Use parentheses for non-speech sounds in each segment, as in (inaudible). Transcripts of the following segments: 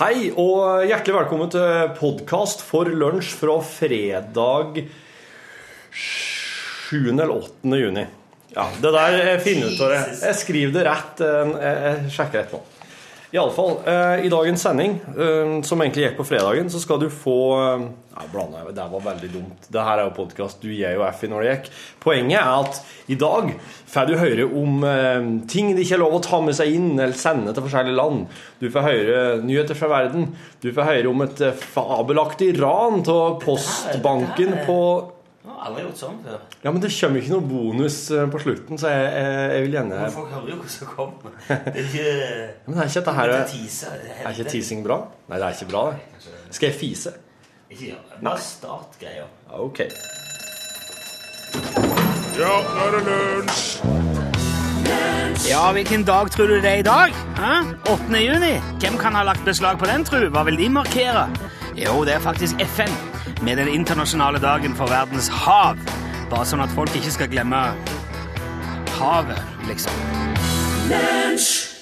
Hei og hjertelig velkommen til podkast for lunsj fra fredag 7. eller 8. juni. Ja, det der jeg finner ut av det. Jeg skriver det rett. eh, Jeg jeg sjekker rett nå. Iallfall, eh, i dagens sending, eh, som egentlig gikk på fredagen, så skal du få eh, blanda Det var veldig dumt. Det her er jo podkast. Du gir jo F i når det gikk. Poenget er at i dag får du høre om eh, ting de ikke er lov å ta med seg inn eller sende til forskjellige land. Du får høre nyheter fra verden. Du får høre om et eh, fabelaktig ran av postbanken på Jeg har aldri gjort sånn før. Ja, men det kommer jo ikke noe bonus eh, på slutten, så jeg, jeg, jeg vil gjerne Men folk hører jo hva som kommer. Det er ikke (laughs) Men er ikke dette her Det Er er er ikke teasing bra? Nei, det er ikke bra, det. Skal jeg fise? Ikke gjør det. Bare start greia. OK. Ja, nå er det lunsj! Ja, hvilken dag tror du det er i dag? Hæ? 8. juni? Hvem kan ha lagt beslag på den, tru? Hva vil de markere? Jo, det er faktisk FN, med den internasjonale dagen for verdens hav. Bare sånn at folk ikke skal glemme havet, liksom.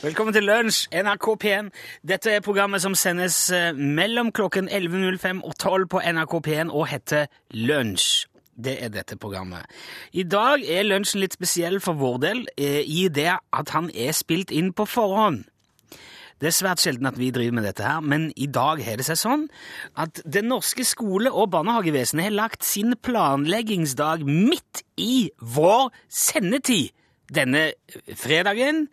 Velkommen til Lunsj, NRK P1. Dette er programmet som sendes eh, mellom klokken 11.05 og 12 på NRK P1 og heter Lunsj. Det er dette programmet. I dag er lunsjen litt spesiell for vår del, eh, i det at han er spilt inn på forhånd. Det er svært sjelden at vi driver med dette her, men i dag har det seg sånn at det norske skole- og barnehagevesenet har lagt sin planleggingsdag midt i vår sendetid denne fredagen.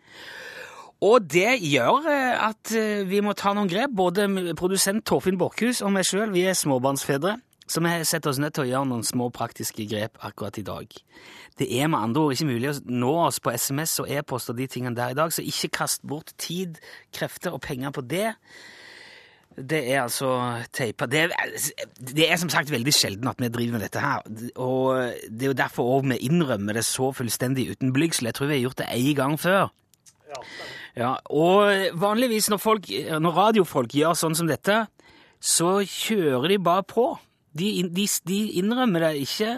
Og det gjør eh, at eh, vi må ta noen grep. Både produsent Torfinn Borchhus og meg sjøl, vi er småbarnsfedre. Så vi har sett oss nødt til å gjøre noen små praktiske grep akkurat i dag. Det er med andre ord ikke mulig å nå oss på SMS og e-post og de tingene der i dag, så ikke kast bort tid, krefter og penger på det. Det er altså teipa det, det er som sagt veldig sjelden at vi driver med dette her. Og det er jo derfor også vi innrømmer det så fullstendig uten blygsel. Jeg tror vi har gjort det én gang før. Ja, og vanligvis når, folk, når radiofolk gjør sånn som dette, så kjører de bare på. De, de, de innrømmer det ikke.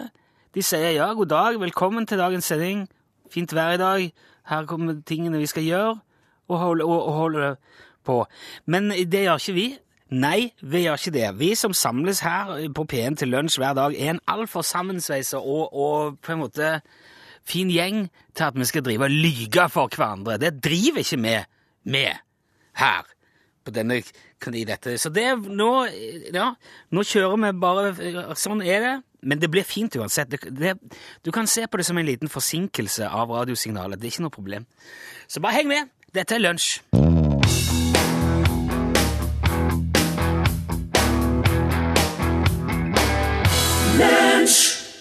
De sier ja, god dag, velkommen til dagens sending. Fint vær i dag. Her kommer tingene vi skal gjøre, og holde, og, og holde på. Men det gjør ikke vi. Nei, vi gjør ikke det. Vi som samles her på P1 til lunsj hver dag, er en altfor sammensveisa og, og på en måte fin gjeng til at vi skal drive og lyge for hverandre. Det driver ikke vi med her på denne, i dette. Så det er nå, ja, nå kjører vi bare Sånn er det. Men det blir fint uansett. Det, det, du kan se på det som en liten forsinkelse av radiosignalet. Det er ikke noe problem. Så bare heng med. Dette er lunsj.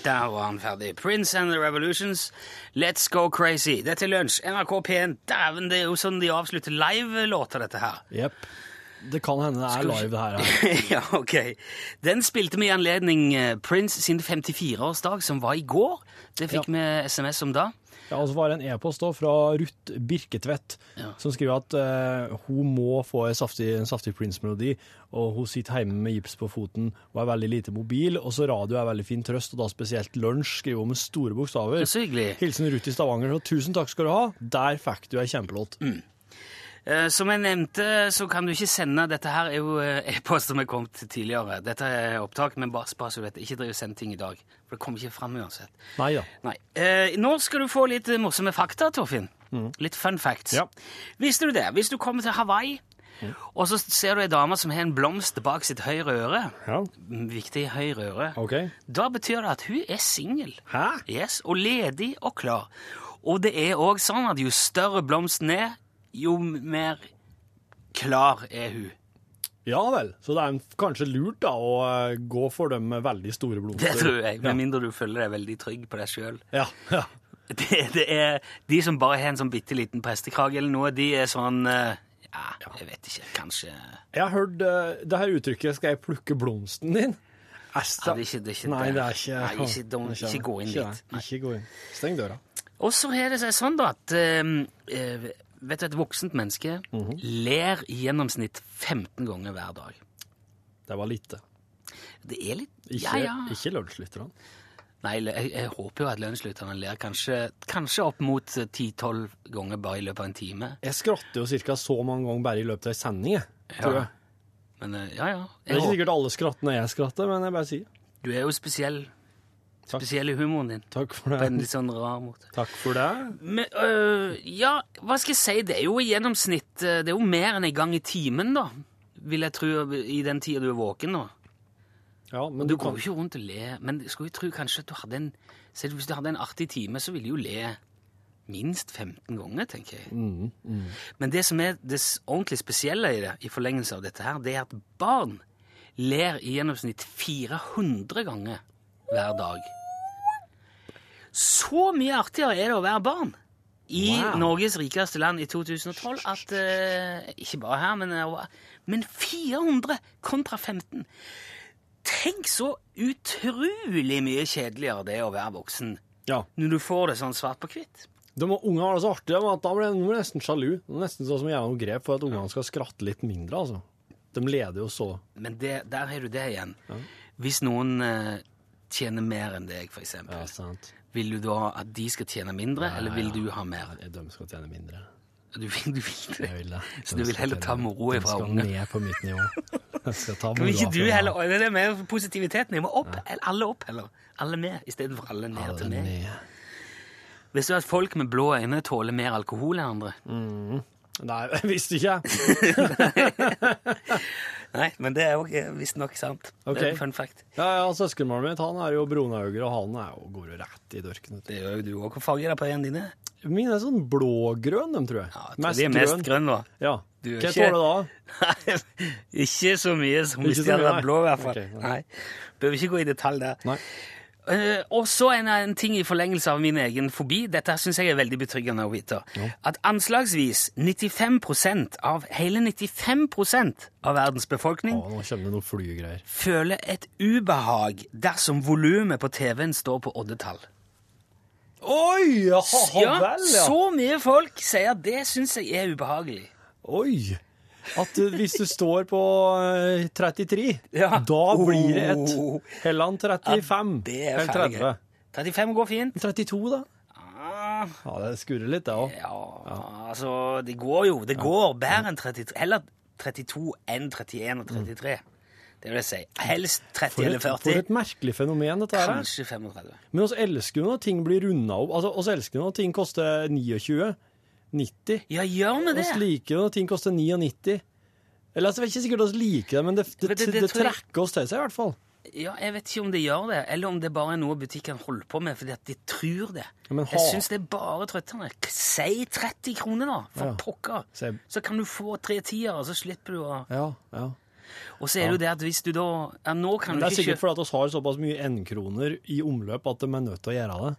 Der var han ferdig. Prince and the Revolutions, Let's Go Crazy. Dette er lunsj. NRK P1. Dæven, det er jo sånn de avslutter live-låter, dette her. Jepp. Det kan hende det er live, det her. her. (laughs) ja, ok. Den spilte vi i anledning eh, Prince sin 54-årsdag, som var i går. Det fikk vi SMS om da. Ja, og så var det en e-post fra Ruth Birketvedt, Ja. som skriver at eh, hun må få en saftig, en saftig Prince-melodi, og hun sitter hjemme med gips på foten og er veldig lite mobil, og så radio er veldig fin trøst, og da spesielt lunsj, skriver hun med store bokstaver. Så hyggelig. Hilsen Ruth i Stavanger, og tusen takk skal du ha. Der fikk du ei kjempelåt. Eh, Som jeg nevnte, så kan du ikke sende Dette her er jo eh, e-post som er kommet tidligere. Dette er opptak, men bare, så du vet. Ikke driv og send ting i dag. For det kommer ikke fram uansett. Nei ja. Nei. Eh, nå skal du få litt eh, morsomme fakta, Torfinn. Litt fun facts. Ja. Visste du det? Hvis du kommer til Hawaii, og så ser du ei dame som har en blomst bak sitt høyre øre, Ja, mm, viktig høyre øre, ok. da betyr det at hun er singel. Yes, og ledig og klar. Og det er òg sånn at jo større blomsten er, jo mer klar er hun. Ja vel, så det er kanskje lurt da å eh, gå for dem med veldig store blomster. Det tror jeg, Ja. med mindre du føler deg veldig trygg på deg sjøl. Ja, ja. (laughs) Det, det er de som bare har en sånn bitte liten prestekrage eller noe, de er sånn eh, Ja, jeg vet ikke, kanskje Jeg har hørt eh, det her uttrykket 'skal jeg plukke blomsten din'? Ja, det er ikke- det er ikke Nei, det. er ikke Nei, ikke- de, er ikke gå inn ikke dit. Ikke gå inn. Steng døra. Og så har det seg sånn, da, at eh, Vet du, et voksent menneske Mhm. ler i gjennomsnitt 15 ganger hver dag. Det var lite. Det er litt Ikke, Ja, ja. ikke lunsjlytterne. Nei, jeg, jeg håper jo at lønnslytterne ler kanskje, kanskje opp mot 10-12 ganger bare i løpet av en time. Jeg skratter jo ca. så mange ganger bare i løpet av ei sending, jeg, tror Ja. jeg. Men ja, ja, ja. Det er ikke sikkert alle skratter når jeg skratter, men jeg bare sier du er jo spesiell. Takk. spesielle humoren din. takk for På en det. litt sånn rar måte. Takk for det. Men, øh, ja, hva skal jeg si? Det er jo i gjennomsnitt øh, Det er jo mer enn en gang i timen, da. Vil jeg tro, i den tida du er våken nå. Ja, men Du du går jo ikke rundt og le, men skulle jo tro kanskje at du hadde en Se, Hvis du hadde en artig time, så ville du jo le minst 15 ganger, tenker jeg. Mm, Men det som er det ordentlig spesielle i det, i forlengelse av dette her, det er at barn ler i gjennomsnitt 400 ganger hver dag. Så mye artigere er det å være barn i Wow. Norges rikeste land i 2012 at uh, Ikke bare her, men, uh, men 400 kontra 15. Tenk så utrolig mye kjedeligere det er å være voksen Ja. når du får det sånn svart på hvitt. De ungene har det så artig at da blir de nesten sjalu. Det er nesten sånn som å gjøre noe grep for at ungene skal skratte litt mindre, altså. De leder jo så. Men det, der har du det igjen. Hvis noen uh, tjener mer enn deg, for eksempel, Ja, sant. Vil du da at de skal tjene mindre, eller vil du ha mer? De skal tjene mindre. Du vil, du vil det. Vil det. Så du vil heller ta moroa fra ungene? de skal ned på mitt nivå. (laughs) Kan ikke du heller Det er det med positiviteten. Jeg må opp. Alle opp, heller. Alle med, istedenfor alle ned Alle til meg. ned. Visste du at folk med blå øyne tåler mer alkohol enn andre? Nei, jeg (laughs) visste ikke. (laughs) Nei, men det er jo visstnok sant. Det er en fun fact. Ja, ja, Søskenbarnet mitt han er jo brunauger, og han er jo, går jo rett i dørken. Det gjør jo du òg. Hva farge er det på øynene dine? Mine er sånn blågrønn, de, tror jeg. Ja, jeg tror de er mest grønne, da. Ja. Du Hva ikke- (laughs) tåler da? ikke så mye som hvis de hadde vært blå, i hvert fall. Ok, nei. Behøver ikke gå i detalj der. Nei. Eh, og så en, en ting i forlengelse av min egen fobi. Dette syns jeg er veldig betryggende å vite. At anslagsvis 95% av hele 95% av verdens befolkning Å, føler et ubehag dersom volumet på TV-en står på oddetall. Oi! Ja, Ja, vel, ja. Så mye folk sier at det syns jeg er ubehagelig. Oi! At hvis du står på eh, 33, Ja. da blir det et Oh. Helland 35. Det er eller ferdig. 30. 35 går fint. 32, da? Ah, Ja, det skurrer litt, det òg. Ja, altså Det går jo. Det går bedre enn 33. Heller 32 enn 31 og 33. Det vil jeg si. Helst 30 For, eller 40. for et merkelig fenomen dette her er. Kanskje 35. Men oss elsker jo når ting blir runda opp. Altså, oss elsker når ting koster 29, 90. Ja, gjør vi det? Oss liker når ting koster 99. Eller altså, Det er ikke sikkert vi liker det, men det, det, Det- det, trekker oss til seg, i hvert fall. Ja, Jeg vet ikke om det gjør det, eller om det bare er noe butikken holder på med fordi at de tror det. Ja, Jeg syns det er bare trøtterne. Si 30 kroner, da, for Ja. pokker. Så kan du få tre tiere, og så slipper du å Ja, ja. Og så er det jo det at hvis du da Ja, nå kan Men det er ikke sikkert fordi at oss har såpass mye N-kroner i omløp at de er nødt til å gjøre det.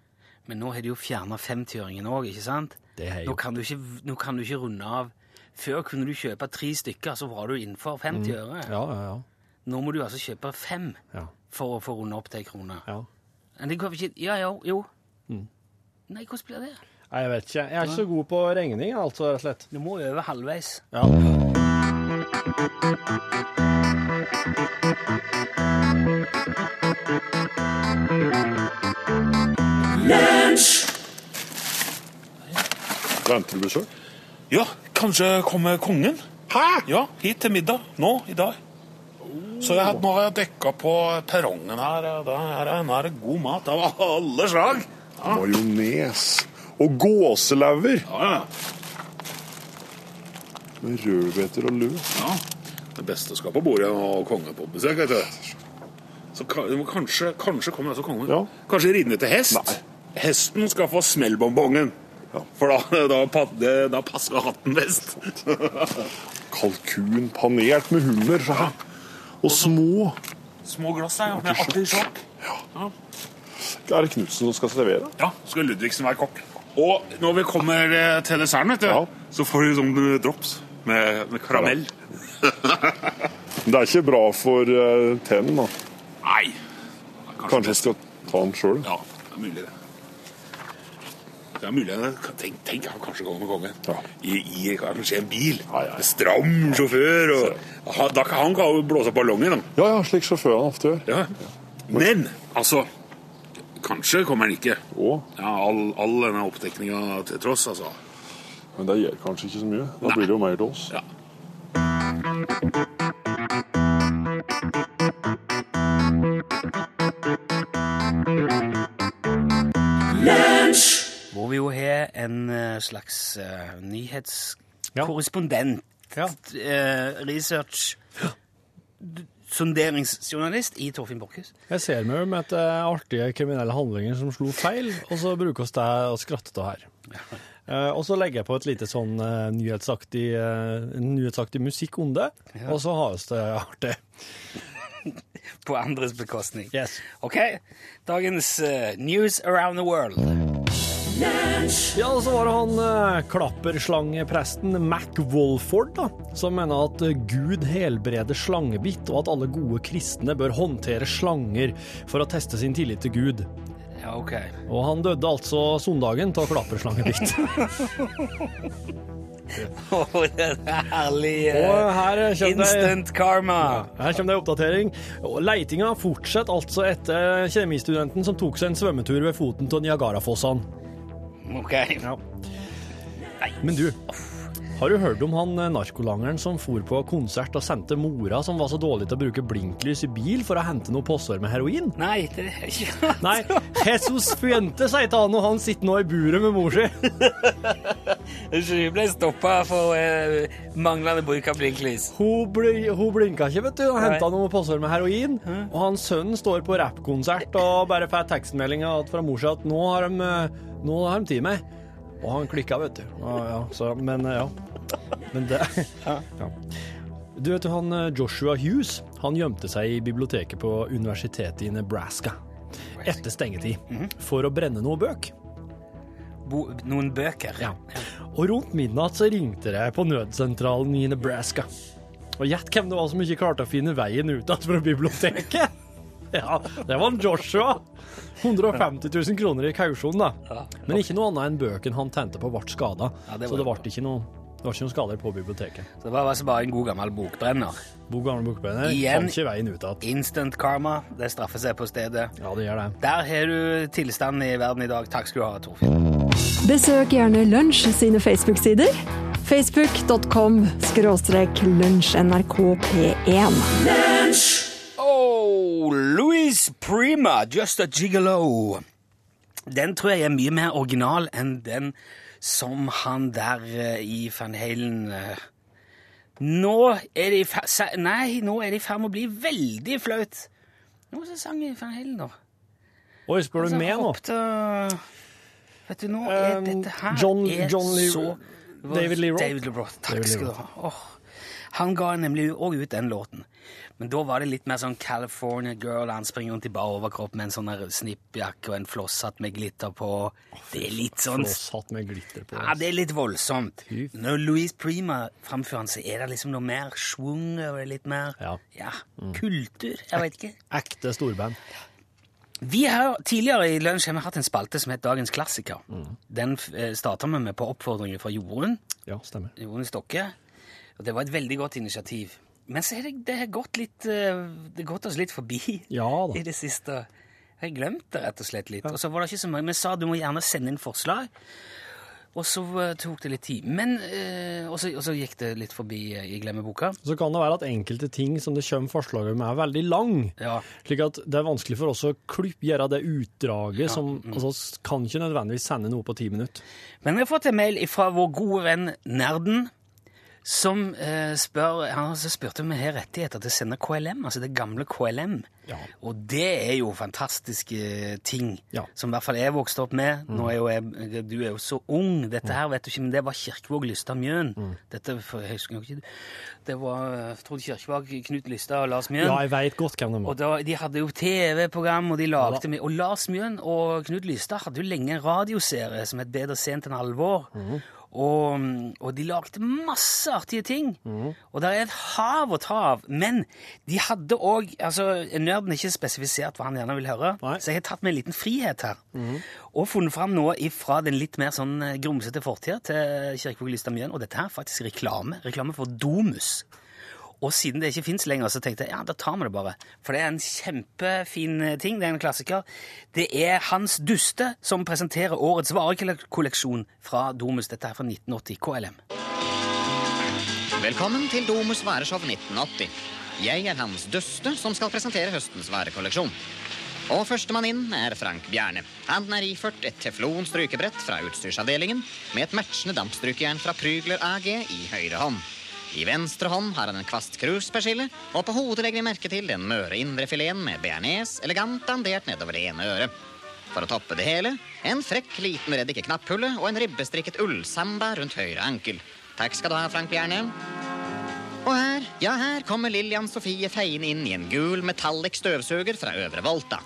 Men nå har de jo fjerna 50-øringen òg, ikke sant? Det har Nå kan, du ikke, nå kan du ikke runde av. Før kunne du kjøpe tre stykker, så var du innenfor 50 øre. Ja, ja, ja. Nå må du altså kjøpe fem ja, for å få runde opp til ei krone. ja. Men det går ikke Ja, jo. jo. Mm. Nei, hvordan blir det? Nei, jeg vet ikke. Jeg er ikke så god på regning, altså, rett og slett. Du må over halvveis. Ja. Venter du besøk? Ja, kanskje kommer kongen? Hæ? Ja, hit til middag. Nå, i dag. Så jeg, nå har jeg dekka på perrongen her. Da er det, god mat av alle slag. Majones. Og gåselever. Ja, ja. Med rødbeter og løk. ja. Det beste skal på bordet når kongen på besøk. vet du. Så kanskje, kanskje kommer altså kongen. Ja. Kanskje ridende til hest. Nei. Hesten skal få smellbonbongen. For da, da, da passer hatten best. (laughs) Kalkun panert med hummer. Ja. Og små. Små glass her, ja, med artisjokk. Er det Knutsen som skal servere? Ja, skal Ludvigsen være kokk. Og når vi kommer eh, til desserten, vet du, Ja. så får du sånn drops med, med karamell. Det er ikke bra for uh, tennene. da. Nei. Kanskje jeg skal ta den sjøl? Ja, det er mulig det. Det er mulig. Tenk, tenk han kanskje kommer med kongen. Ja. I, I kanskje en bil. Ja, ja. Stram sjåfør. Og, han, da kan han blåse opp ballongen. Ja, ja, slik sjåførene ofte gjør. Ja. Men altså Kanskje kommer han ikke. All, all denne oppdekninga til tross, altså. men det gjør kanskje ikke så mye. Da blir det jo mer til oss. Ja. Slags uh, nyhetskorrespondent. Ja. uh, research (gasps) sonderingsjournalist i Torfinn Borchhus. Jeg ser meg jo med et eh, artige kriminelle handlinger som slo feil, og så bruker vi det å skratte av her. Uh, og så legger jeg på et lite sånn uh, nyhetsaktig, uh, nyhetsaktig musikk om det, og så har vi det artig. (laughs) På andres bekostning. Yes. Ok, dagens News Around the World. Ja, og så var det han eh, klapperslangepresten Mac Wolford, da, som mener at eh, Gud helbreder slangebitt, og at alle gode kristne bør håndtere slanger for å teste sin tillit til Gud. Ja, ok. Og han døde altså søndagen av klapperslangebitt. (laughs) (laughs) Åh, det er herlig eh, Og her kommer det instant karma. Her kommer det en oppdatering. Og Leitinga fortsetter altså etter kjemistudenten som tok seg en svømmetur ved foten av Niagarafossene. Ok. Men du, har du hørt om han eh, narkolangeren som for på konsert og sendte mora som var så dårlig til å bruke blinklys i bil for å hente noe påsår med heroin? Nei, det er ikke (laughs) Nei, Jesus Fuente, sier han, og han sitter nå i buret med mor si. (laughs) Hun ble stoppa for eh, manglende bruk av blinklys. Hun, bli, hun blinka ikke, vet du, og henta noe påsår med heroin. Og hans sønn står på rappkonsert og bare får tekstmeldinga fra mor si at nå har de, eh, nå har de tid med. Og han klikka, vet du. Ja, ja, så, men ja. Men det (laughs) ja. Du vet han eh, Joshua Hughes han gjemte seg i biblioteket på universitetet i Nebraska etter stengetid for å brenne noen bøk. Bo noen bøker. Ja. Og rundt midnatt så ringte det på nødsentralen i Nebraska. Og gjett hvem det var som ikke klarte å finne veien ut fra biblioteket? (laughs) Ja, det var en Joshua. 150 000 kroner i kausjon, da. Men ikke noe annet enn bøken han tente på ble skada. Ja, så det ble ikke noe det var ikke noen skader på biblioteket. Så det var altså bare en god gammel bokbrenner. God gammel bokbrenner Igjen. ikke veien ut at. Instant karma. Det straffer seg på stedet. Ja, det gjør det. Der har du tilstanden i verden i dag. Takk skal du ha, Torfinn. Besøk gjerne Lunsj sine Facebook-sider. Facebook.com skråstrek lunsjnrkp1. Oh, Louis Prima, Just a Gigolo. Den tror jeg er mye mer original enn den som han der eh, i Van Halen eh. Nå er det i fer- Nei, nå er det i ferd med å bli veldig flaut. Nå det sang i Van Halen, da. Oi, spør du med meg nå? øh, Vet du, nå er Um, dette her John- John Lee- så David Lee Roth. David Lee Roth. Takk Lee skal du ha. Oh. Han ga nemlig òg ut den låten. Men da var det litt mer sånn California Girl. Han springer rundt i bar overkropp med en sånn snippjakke og en flosshatt med glitter på. Det er litt sånn Flosshatt med glitter på. ja, det er litt voldsomt. Når Louise Prima framfører han, så er det liksom noe mer schwung og litt mer Ja. kultur. Jeg vet ikke. Ekte storband. Vi har Tidligere i Lunsj har vi hatt en spalte som het Dagens klassiker. Den eh, starta vi med på oppfordringer fra Jorunn. Ja, stemmer. Jorunn Stokke. Og det var et veldig godt initiativ. Men så har det, det har gått litt eh, Det har gått oss litt forbi Ja i det siste. Jeg har glemt det rett og slett litt. Og så var det ikke så mange. Vi sa du må gjerne sende inn forslag. Og så eh, tok det litt tid. Men øh, og, så, og så gikk det litt forbi i glemmeboka. Så kan det være at enkelte ting som det kommer forslag om, er veldig lang. Ja. Slik at det er vanskelig for oss å klipp, gjøre det utdraget som altså, kan ikke nødvendigvis sende noe på ti minutter. Men vi har fått en mail fra vår gode venn Nerden, som eh, spør Han har altså spurt om vi har rettigheter til å sende KLM, altså det gamle KLM. Ja. Og det er jo fantastiske ting, Ja. som i hvert fall jeg vokste opp med. Nå er jo jeg, Du er jo så ung, dette her vet du ikke, men det var Kirkevåg Lystad Mjøen. Dette for, jeg husker ikke Det var Trond Kirkevåg, Knut Lystad og Lars Mjøen. Ja, jeg veit godt hvem de Og er. da, De hadde jo TV-program, og de lagde Ja med Og Lars Mjøen og Knut Lystad hadde jo lenge en radioserie som het Bedre sent enn alvor. Mhm. Og, og de lagde masse artige ting. Mm. Og det er et hav å ta av. Men de hadde òg altså, Nerden er ikke spesifisert hva han gjerne vil høre, Nei. Så jeg har tatt meg en liten frihet her. Og funnet fram noe fra den litt mer sånn eh, grumsete fortida til Kirkevåg Lystad Mjøen. Og dette her er faktisk reklame. Reklame for Domus. Og siden det ikke fins lenger, så tenkte jeg ja, da tar vi det bare. For det er en kjempefin eh, ting. Det er en klassiker. Det er Hans Duste som presenterer årets varekolleksjon fra Domus. Dette er fra 1980. KLM. Velkommen til Domus vareshow 1980. Jeg er Hans Duste, som skal presentere høstens varekolleksjon. Og førstemann inn er Frank Bjerne. Han er iført et teflon strykebrett fra utstyrsavdelingen med et matchende dampstrykejern fra Prygler AG i høyre hånd. I venstre hånd har han en kvast kruspersille, og på hodet legger vi merke til den møre indrefileten med bearnés elegant dandert nedover det ene øret. For å toppe det hele, en frekk liten reddik i og en ribbestrikket ullsamba rundt høyre ankel. Takk skal du ha, Frank Bjerne. Og her, ja her kommer Lillian Sofie feiende inn i en gul metallic støvsuger fra Øvre Volta.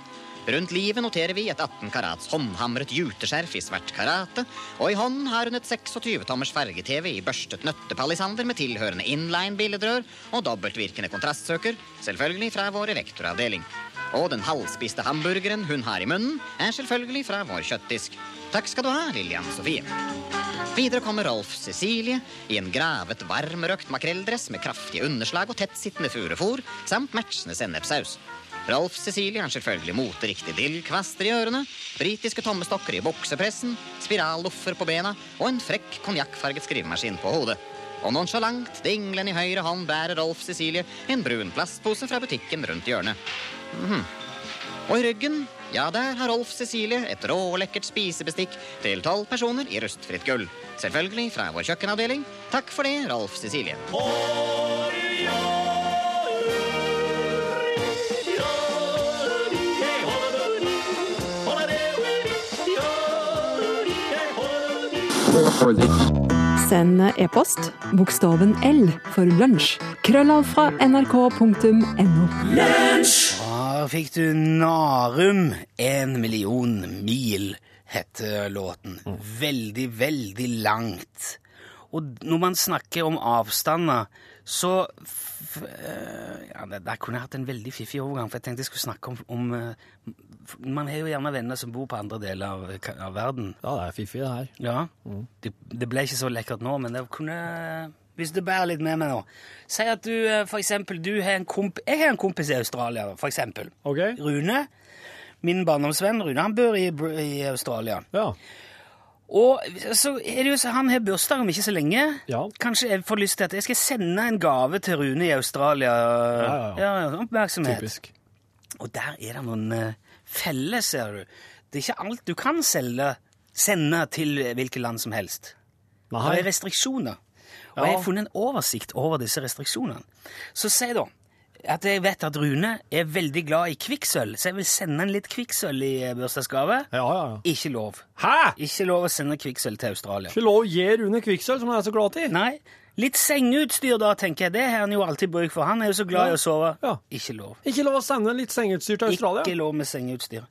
Rundt livet noterer vi et 18 karats håndhamret juteskjerf i svart karate, og i hånden har hun et 26-tommers farge-TV i børstet nøttepalisander med tilhørende inline-billedrør og dobbeltvirkende kontrastsøker, selvfølgelig fra vår rektoravdeling. Og den halvspiste hamburgeren hun har i munnen, er selvfølgelig fra vår kjøttdisk. Takk skal du ha, Lillian Sofie. Videre kommer Rolf Cecilie i en gravet, varmrøkt makrelldress med kraftige underslag og tettsittende furufòr samt matchende sennepssaus. Rolf Cecilie er selvfølgelig moteriktig dillkvaster i ørene, britiske tommestokker i buksepressen, spiralloffer på bena og en frekk konjakkfarget skrivemaskin på hodet. Og nonsjalant dinglende i høyre hånd bærer Rolf Cecilie en brun plastpose fra butikken rundt hjørnet. Mhm. Og i ryggen, ja, der har Rolf Cecilie et rålekkert spisebestikk til tolv personer i rustfritt gull. Selvfølgelig fra vår kjøkkenavdeling. Takk for det, Rolf Cecilie. Send e-post bokstaven L for lunsj. Krøllav fra nrk.no. Da fikk du Narum. En million mil heter låten. Veldig, veldig langt. Og når man snakker om avstander, så eh, ja, der, kunne jeg hatt en veldig fiffig overgang, for jeg tenkte jeg skulle snakke om, om eh, Man har jo gjerne venner som bor på andre deler av, av verden. Ja, det er fiffig, det her. Ja. Det, det ble ikke så lekkert nå, men det kunne Hvis du bærer litt med meg nå Si at du eh, for eksempel du har en komp Jeg har en kompis i Australia, for eksempel. Ok? Rune. Min barndomsvenn Rune, han bor i, i Australia. Ja. Og så er det jo så Han har bursdag om ikke så lenge. Ja. Kanskje jeg får lyst til at jeg skal sende en gave til Rune i Australia. ja, ja. ja oppmerksomhet. Typisk. Og der er det noen eh, feller, ser du. Det er ikke alt du kan selge, sende til hvilket land som helst. Det er restriksjoner. Og Ja. jeg har funnet en oversikt over disse restriksjonene. Så si da at jeg vet at Rune er veldig glad i kvikksølv, så jeg vil sende en litt kvikksølv i eh, bursdagsgave. Ja, ja, ja. Ikke lov. Hæ? Ikke lov å sende kvikksølv til Australia. Ikke lov å gi Rune kvikksølv, som han er så glad i. Nei. Litt sengeutstyr, da, tenker jeg. Det har han jo alltid bruk for. Han er jo så glad i å sove. Ja. Ikke lov. Ikke lov å sende litt sengeutstyr til Australia. Ikke lov med sengeutstyr.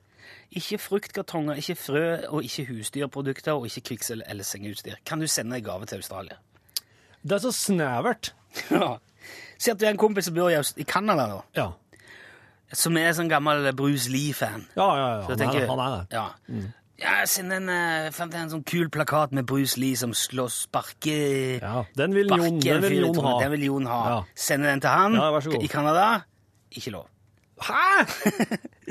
Ikke fruktkartonger, ikke frø og ikke husdyrprodukter og ikke kvikksølv eller sengeutstyr. Kan du sende en gave til Australia? Det er så snevert. (laughs) Ja. Si at du er en kompis som bor i, Aust- i Canada, da. Ja. Som er sånn gammel Bruce Lee-fan. Ja, ja, ja. Så Han, jeg tenker- er, det. han er det. Ja. Ja, jeg sender en, eh, fant en sånn kul plakat med Bruce Lee som slår sparke Ja, den vil Jon, den vil Jon ha. Den vil Jon ha. Ja. Sende den til han Ja, vær så god. i Canada. Ikke lov. Hæ?!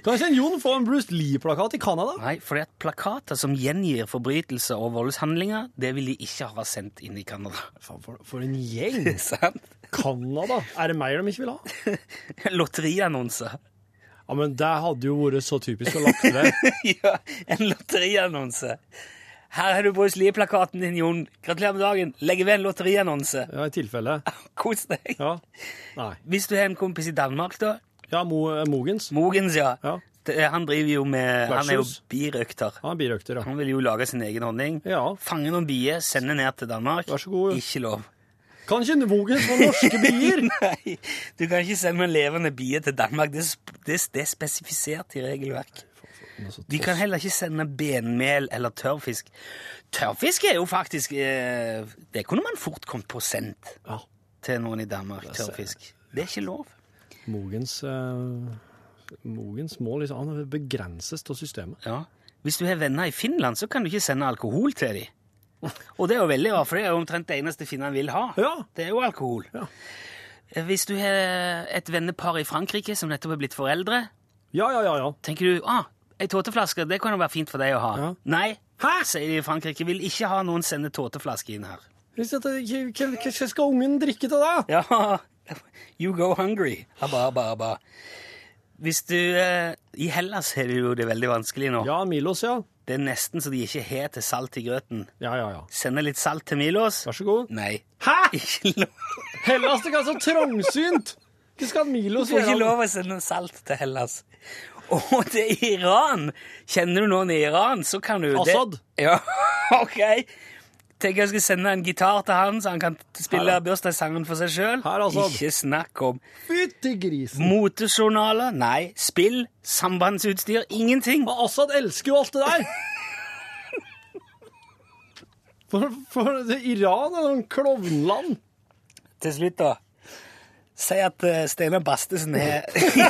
Kan ikke en Jon få en Bruce Lee-plakat i Canada? Nei, fordi at plakater som gjengir forbrytelser og voldshandlinger, det vil de ikke ha sendt inn i Canada. For, for en gjeng! (laughs) Canada? Er det mer de ikke vil ha? (laughs) Lotteriannonser. Ja, men det hadde jo vært så typisk å lagt det. (laughs) ja, en lotteriannonse. Her har du Bruce Lee-plakaten din, Jon. Gratulerer med dagen. Legger ved en lotteriannonse. Ja, i tilfelle. Kos deg. Ja. Hvis du har en kompis i Danmark, da. Ja, Mo, eh, Mogens. Mogens, ja. Ja. Det, han driver jo med Han er jo birøkter. Han er birøkter, ja. Han vil jo lage sin egen honning. Ja. Fange noen bier, sende ned til Danmark. Vær så god. Ikke lov. Kan ikke Mogens få norske bier? (laughs) Nei, du kan ikke sende en levende bie til Danmark. Det, det, det er spesifisert i regelverk. De kan heller ikke sende benmel eller tørrfisk. Tørrfisk er jo faktisk eh, Det kunne man fort kommet på sendt Ja. til noen i Danmark. Tørrfisk. Det er ikke lov. Mogens, uh, Mogens må liksom han begrenses av systemet. Ja. Hvis du har venner i Finland, så kan du ikke sende alkohol til dem. Og det er jo veldig rart, for det er jo omtrent det eneste finnene vil ha. Ja. Det er jo alkohol. Ja. Eh, Hvis du har et vennepar i Frankrike som nettopp er blitt foreldre, Ja, ja, ja. ja. tenker du ah, ei tåteflaske det kan jo være fint for deg å ha. Ja. Nei, sier de i Frankrike, vil ikke ha noen sende tåteflaske inn her. Hva skal ungen drikke til da? Ja, you go hungry. Abba, abba, abba. hvis du eh, I Hellas har de jo det veldig vanskelig nå. Ja, Milos, ja. Det er nesten så de ikke har til salt i grøten. Ja, ja, ja. Sender litt salt til Milos? Vær så god. Nei. Hæ?! (laughs) Ikke lov, Hellas, det er så trangsynt! Hva skal Milos får ikke lov å sende salt til Hellas. Og til Iran! Kjenner du noen i Iran, så kan du Assad? Det, ja, (laughs) ok. Tenk jeg skal sende en gitar til han, så han kan spille bursdagssangen for seg sjøl. Her, Ikke snakk om Fytti grisen! motejournaler. Nei. Spill. Sambandsutstyr. Ingenting. Og Assad elsker jo alt det der! (laughs) For, for det, Iran er noen klovnland. Til slutt, da. Si at uh, Steinar Bastesen er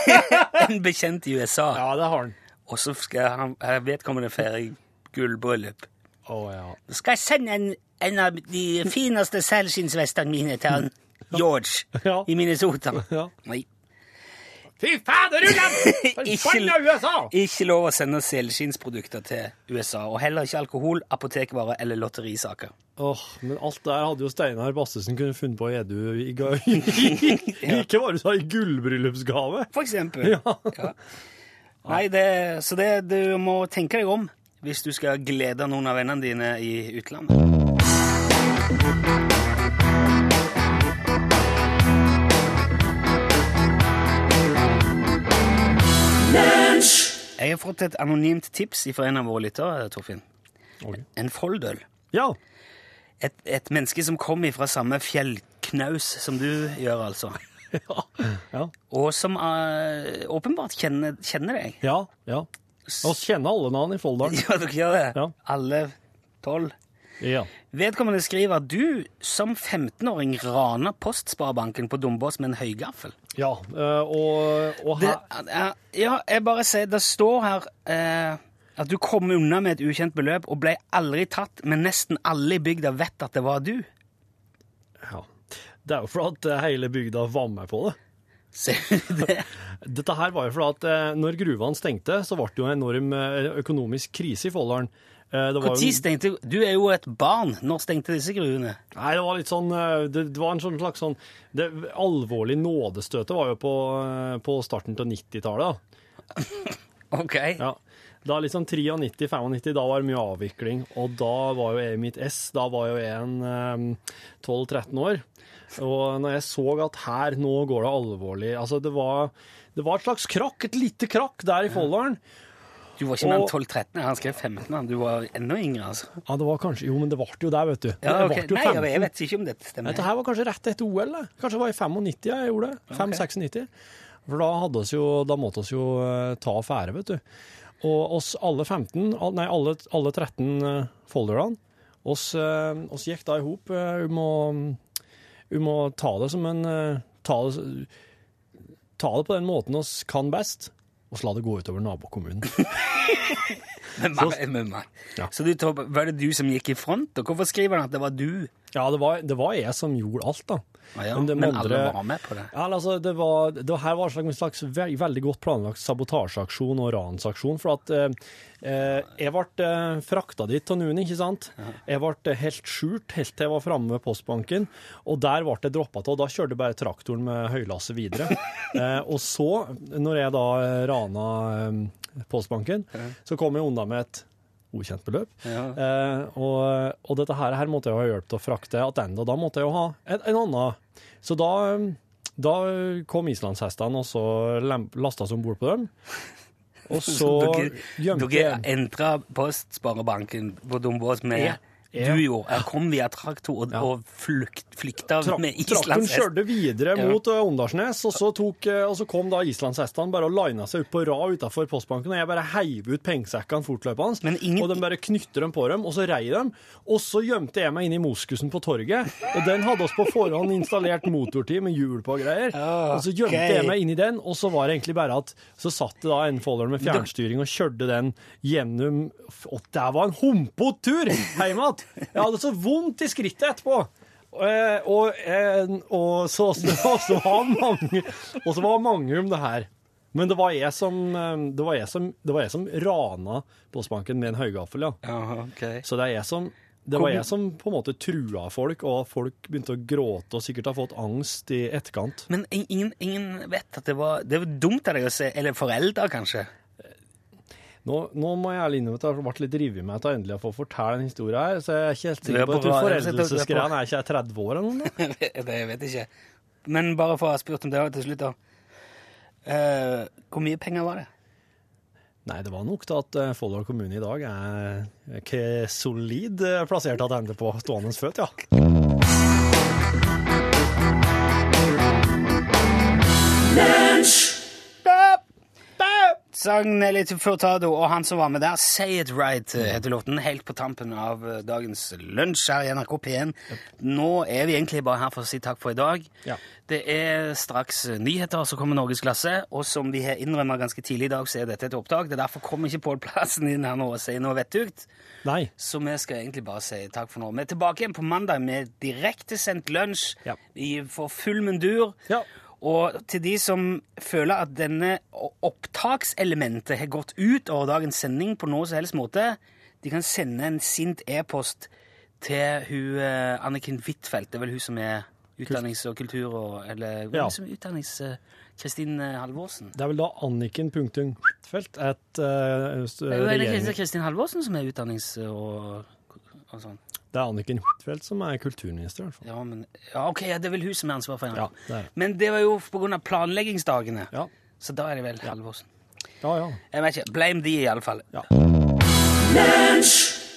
(laughs) en bekjent i USA, Ja, det har han. og så skal han vedkommende feire gullbryllup. Å ja. Skal jeg sende en, en av de fineste selskinnsvestene mine til han George Ja. i Minnesota. Ja. Nei. Fy fader, Ulland! (laughs) Ikke, Forbanna USA! ikke lov å sende selskinnsprodukter til USA, og heller ikke alkohol, apotekvarer eller lotterisaker. Åh, men alt der hadde jo Steinar Bastesen kunnet funnet på Edu i ga- (laughs) Ikke bare sa i gullbryllupsgave. For eksempel. Ja. Ja. Nei, det, så det, du må tenke deg om hvis du skal glede noen av vennene dine i utlandet. Jeg har fått et anonymt tips fra en av våre lyttere, Torfinn. Okay. En folldøl. Ja. Et, et menneske som kom fra samme fjellknaus som du gjør, altså. (laughs) Ja. Og som uh, åpenbart kjenner, kjenner deg. Ja. ja. Og kjenner alle navn i Folldal. (laughs) Ja, dere gjør det? Ja. Alle tolv? Ja. Vedkommende skriver at du som 15-åring rana Postsparebanken på Dombås med en høygaffel. ja. eh, og, og her det, ja, jeg bare sier, det står her eh, at du kom unna med et ukjent beløp og ble aldri tatt, men nesten alle i bygda vet at det var du. ja. Det er jo fordi at hele bygda var med på det. (laughs) Dette her var jo fordi at eh, når gruvene stengte, så ble det jo en enorm eh, økonomisk krise i Folldalen. Eh, det Når stengte Du er jo et barn. Når stengte disse gruvene? Nei, det var litt sånn eh, Det, det var en sånn slags sånn Det alvorlige nådestøtet var jo på, eh, på starten av 90-tallet. (laughs) Ok. Ja. Da liksom 93-95, da var det mye avvikling, og da var jo jeg i mitt ess. Da var jo jeg en eh, 12-13 år. Og når jeg så at her, nå går det alvorlig Altså, det var, det var et slags krakk, et lite krakk der i Folldalen. Du var ikke mer enn 12-13. Han skrev 15. Du var enda yngre, altså. Ja, det var kanskje Jo, men det ble jo der, vet du. Ja, Det ok. ble Nei, jeg vet ikke om dette stemmer. Dette her var kanskje rett etter OL. Det. Kanskje det var i 95 jeg gjorde det. 5-96. For da, hadde oss jo, da måtte vi jo eh, ta affære, vet du. Og oss alle 15, nei, alle, alle 13 uh, folderne, oss, eh, oss gikk da i hop eh, om, å- ta det som en eh, ta det, ta det på den måten oss kan best, og så la det gå utover nabokommunen. (laughs) men, meg, men, meg. Ja. Så du, var det du som gikk i front? Og hvorfor skriver han at det var du? Ja, det var, det var jeg som gjorde alt, da. Ah, ja. Men Men, andre, alle var med på det? Ja, altså, det var, det her var en slags ve veldig godt planlagt sabotasjeaksjon og ransaksjon. For at eh, eh, jeg ble eh, frakta dit av noen, ikke sant. Jeg ble helt skjult helt til jeg var framme ved postbanken, og der ble jeg droppa av. Da kjørte bare traktoren med høylasset videre. (laughs) eh, og så, når jeg da eh, rana eh, postbanken, så kom jeg unna med et ukjent beløp. Ja. Eh, og, og dette her, her måtte jeg ha hjelp til å frakte tilbake, og da måtte jeg jo ha en, en annen. Så da, da kom islandshestene, og så lasta seg om bord på dem. Og (laughs) så dere, gjemte dere entra Postsparebanken på Dombås med Ja. Du gjorde. Jeg kom via traktor og, og flykta Tra med Traktoren kjørte videre mot eh, Åndalsnes, og så, eh, og så kom da islandshestene bare og lina seg ut på rad utafor postbanken, og jeg bare heiv ut pengesekkene fortløpende, Men ingen- og de bare knytter dem på dem, og så rei dem, og så gjemte jeg meg inn i moskusen på torget, og den hadde oss på forhånd installert motortid med hjul på og greier, Ja, og så gjemte okay. jeg meg inn i den, og så var det egentlig bare at, så satt det da en folder med fjernstyring og kjørte den gjennom, og det var en humpete tur hjem igjen. Jeg hadde så vondt i skrittet etterpå. Og, og, eh, og så, så, (laughs) så var mange Og så var mange om det her. Men det var jeg som, eh, det var jeg som, det var jeg som rana Postbanken med en høygaffel, ja. Ja, ok. Så det er jeg som Det var jeg som på en måte trua folk, og folk begynte å gråte og sikkert har fått angst i etterkant. Men ingen, ingen vet at det var Det var dumt av deg å se Eller foreldre, kanskje. Nå, nå må jeg ærlig innrømme at jeg har vært litt revet med til endelig å få fortelle en historie her, så jeg er ikke helt er sikker på at jeg har at foreldelsesgreiene er ikke jeg 30 år eller noe? det (laughs) jeg vet ikke. Men bare for å ha spurt om det til slutt, da. Uh, hvor mye penger var det? Nei, det var nok til at eh, Folldal kommune i dag er ikke solid eh, plassert tilbake på stående føtt, ja. Sang Nelly Furtado og han som var med der, Say It Right, eh, heter låten, helt på tampen av eh, dagens lunsj her i NRK P1. Nå er vi egentlig bare her for å si takk for i dag. Ja. Det er straks eh, nyheter, så kommer Norgesklasse, og som vi har innrømma ganske tidlig i dag, så er dette et opptak. Det er derfor kommer ikke Pål Plassen inn her nå og sier noe vettugt. Nei. Så vi skal egentlig bare si takk for nå. Vi er tilbake igjen på mandag med direktesendt lunsj Ja. Vi for full mundur. Ja. Og til de som føler at denne opptakselementet har gått ut over dagens sending på noe som helst måte, de kan sende en sint e-post til hun eh, Anniken Huitfeldt. Det er vel hun som er utdannings- og kultur- og Eller er Ja. som er utdannings... eh, Kristin eh, Halvorsen? Det er vel da Anniken.Huitfeldt et uh, Det er jo. Kristin Halvorsen som er utdannings- og, og sånn. Det er Anniken Huitfeldt som er kulturminister, i hvert fall. Ja, men, ja, ok, ja, det er vel hun som er ansvar for Ja, det er. Men det var jo av planleggingsdagene. Ja. Så da er det vel Halvorsen. Ja, ja. Jeg vet ikke. Blame de, i alle fall. Ja. Lunsj!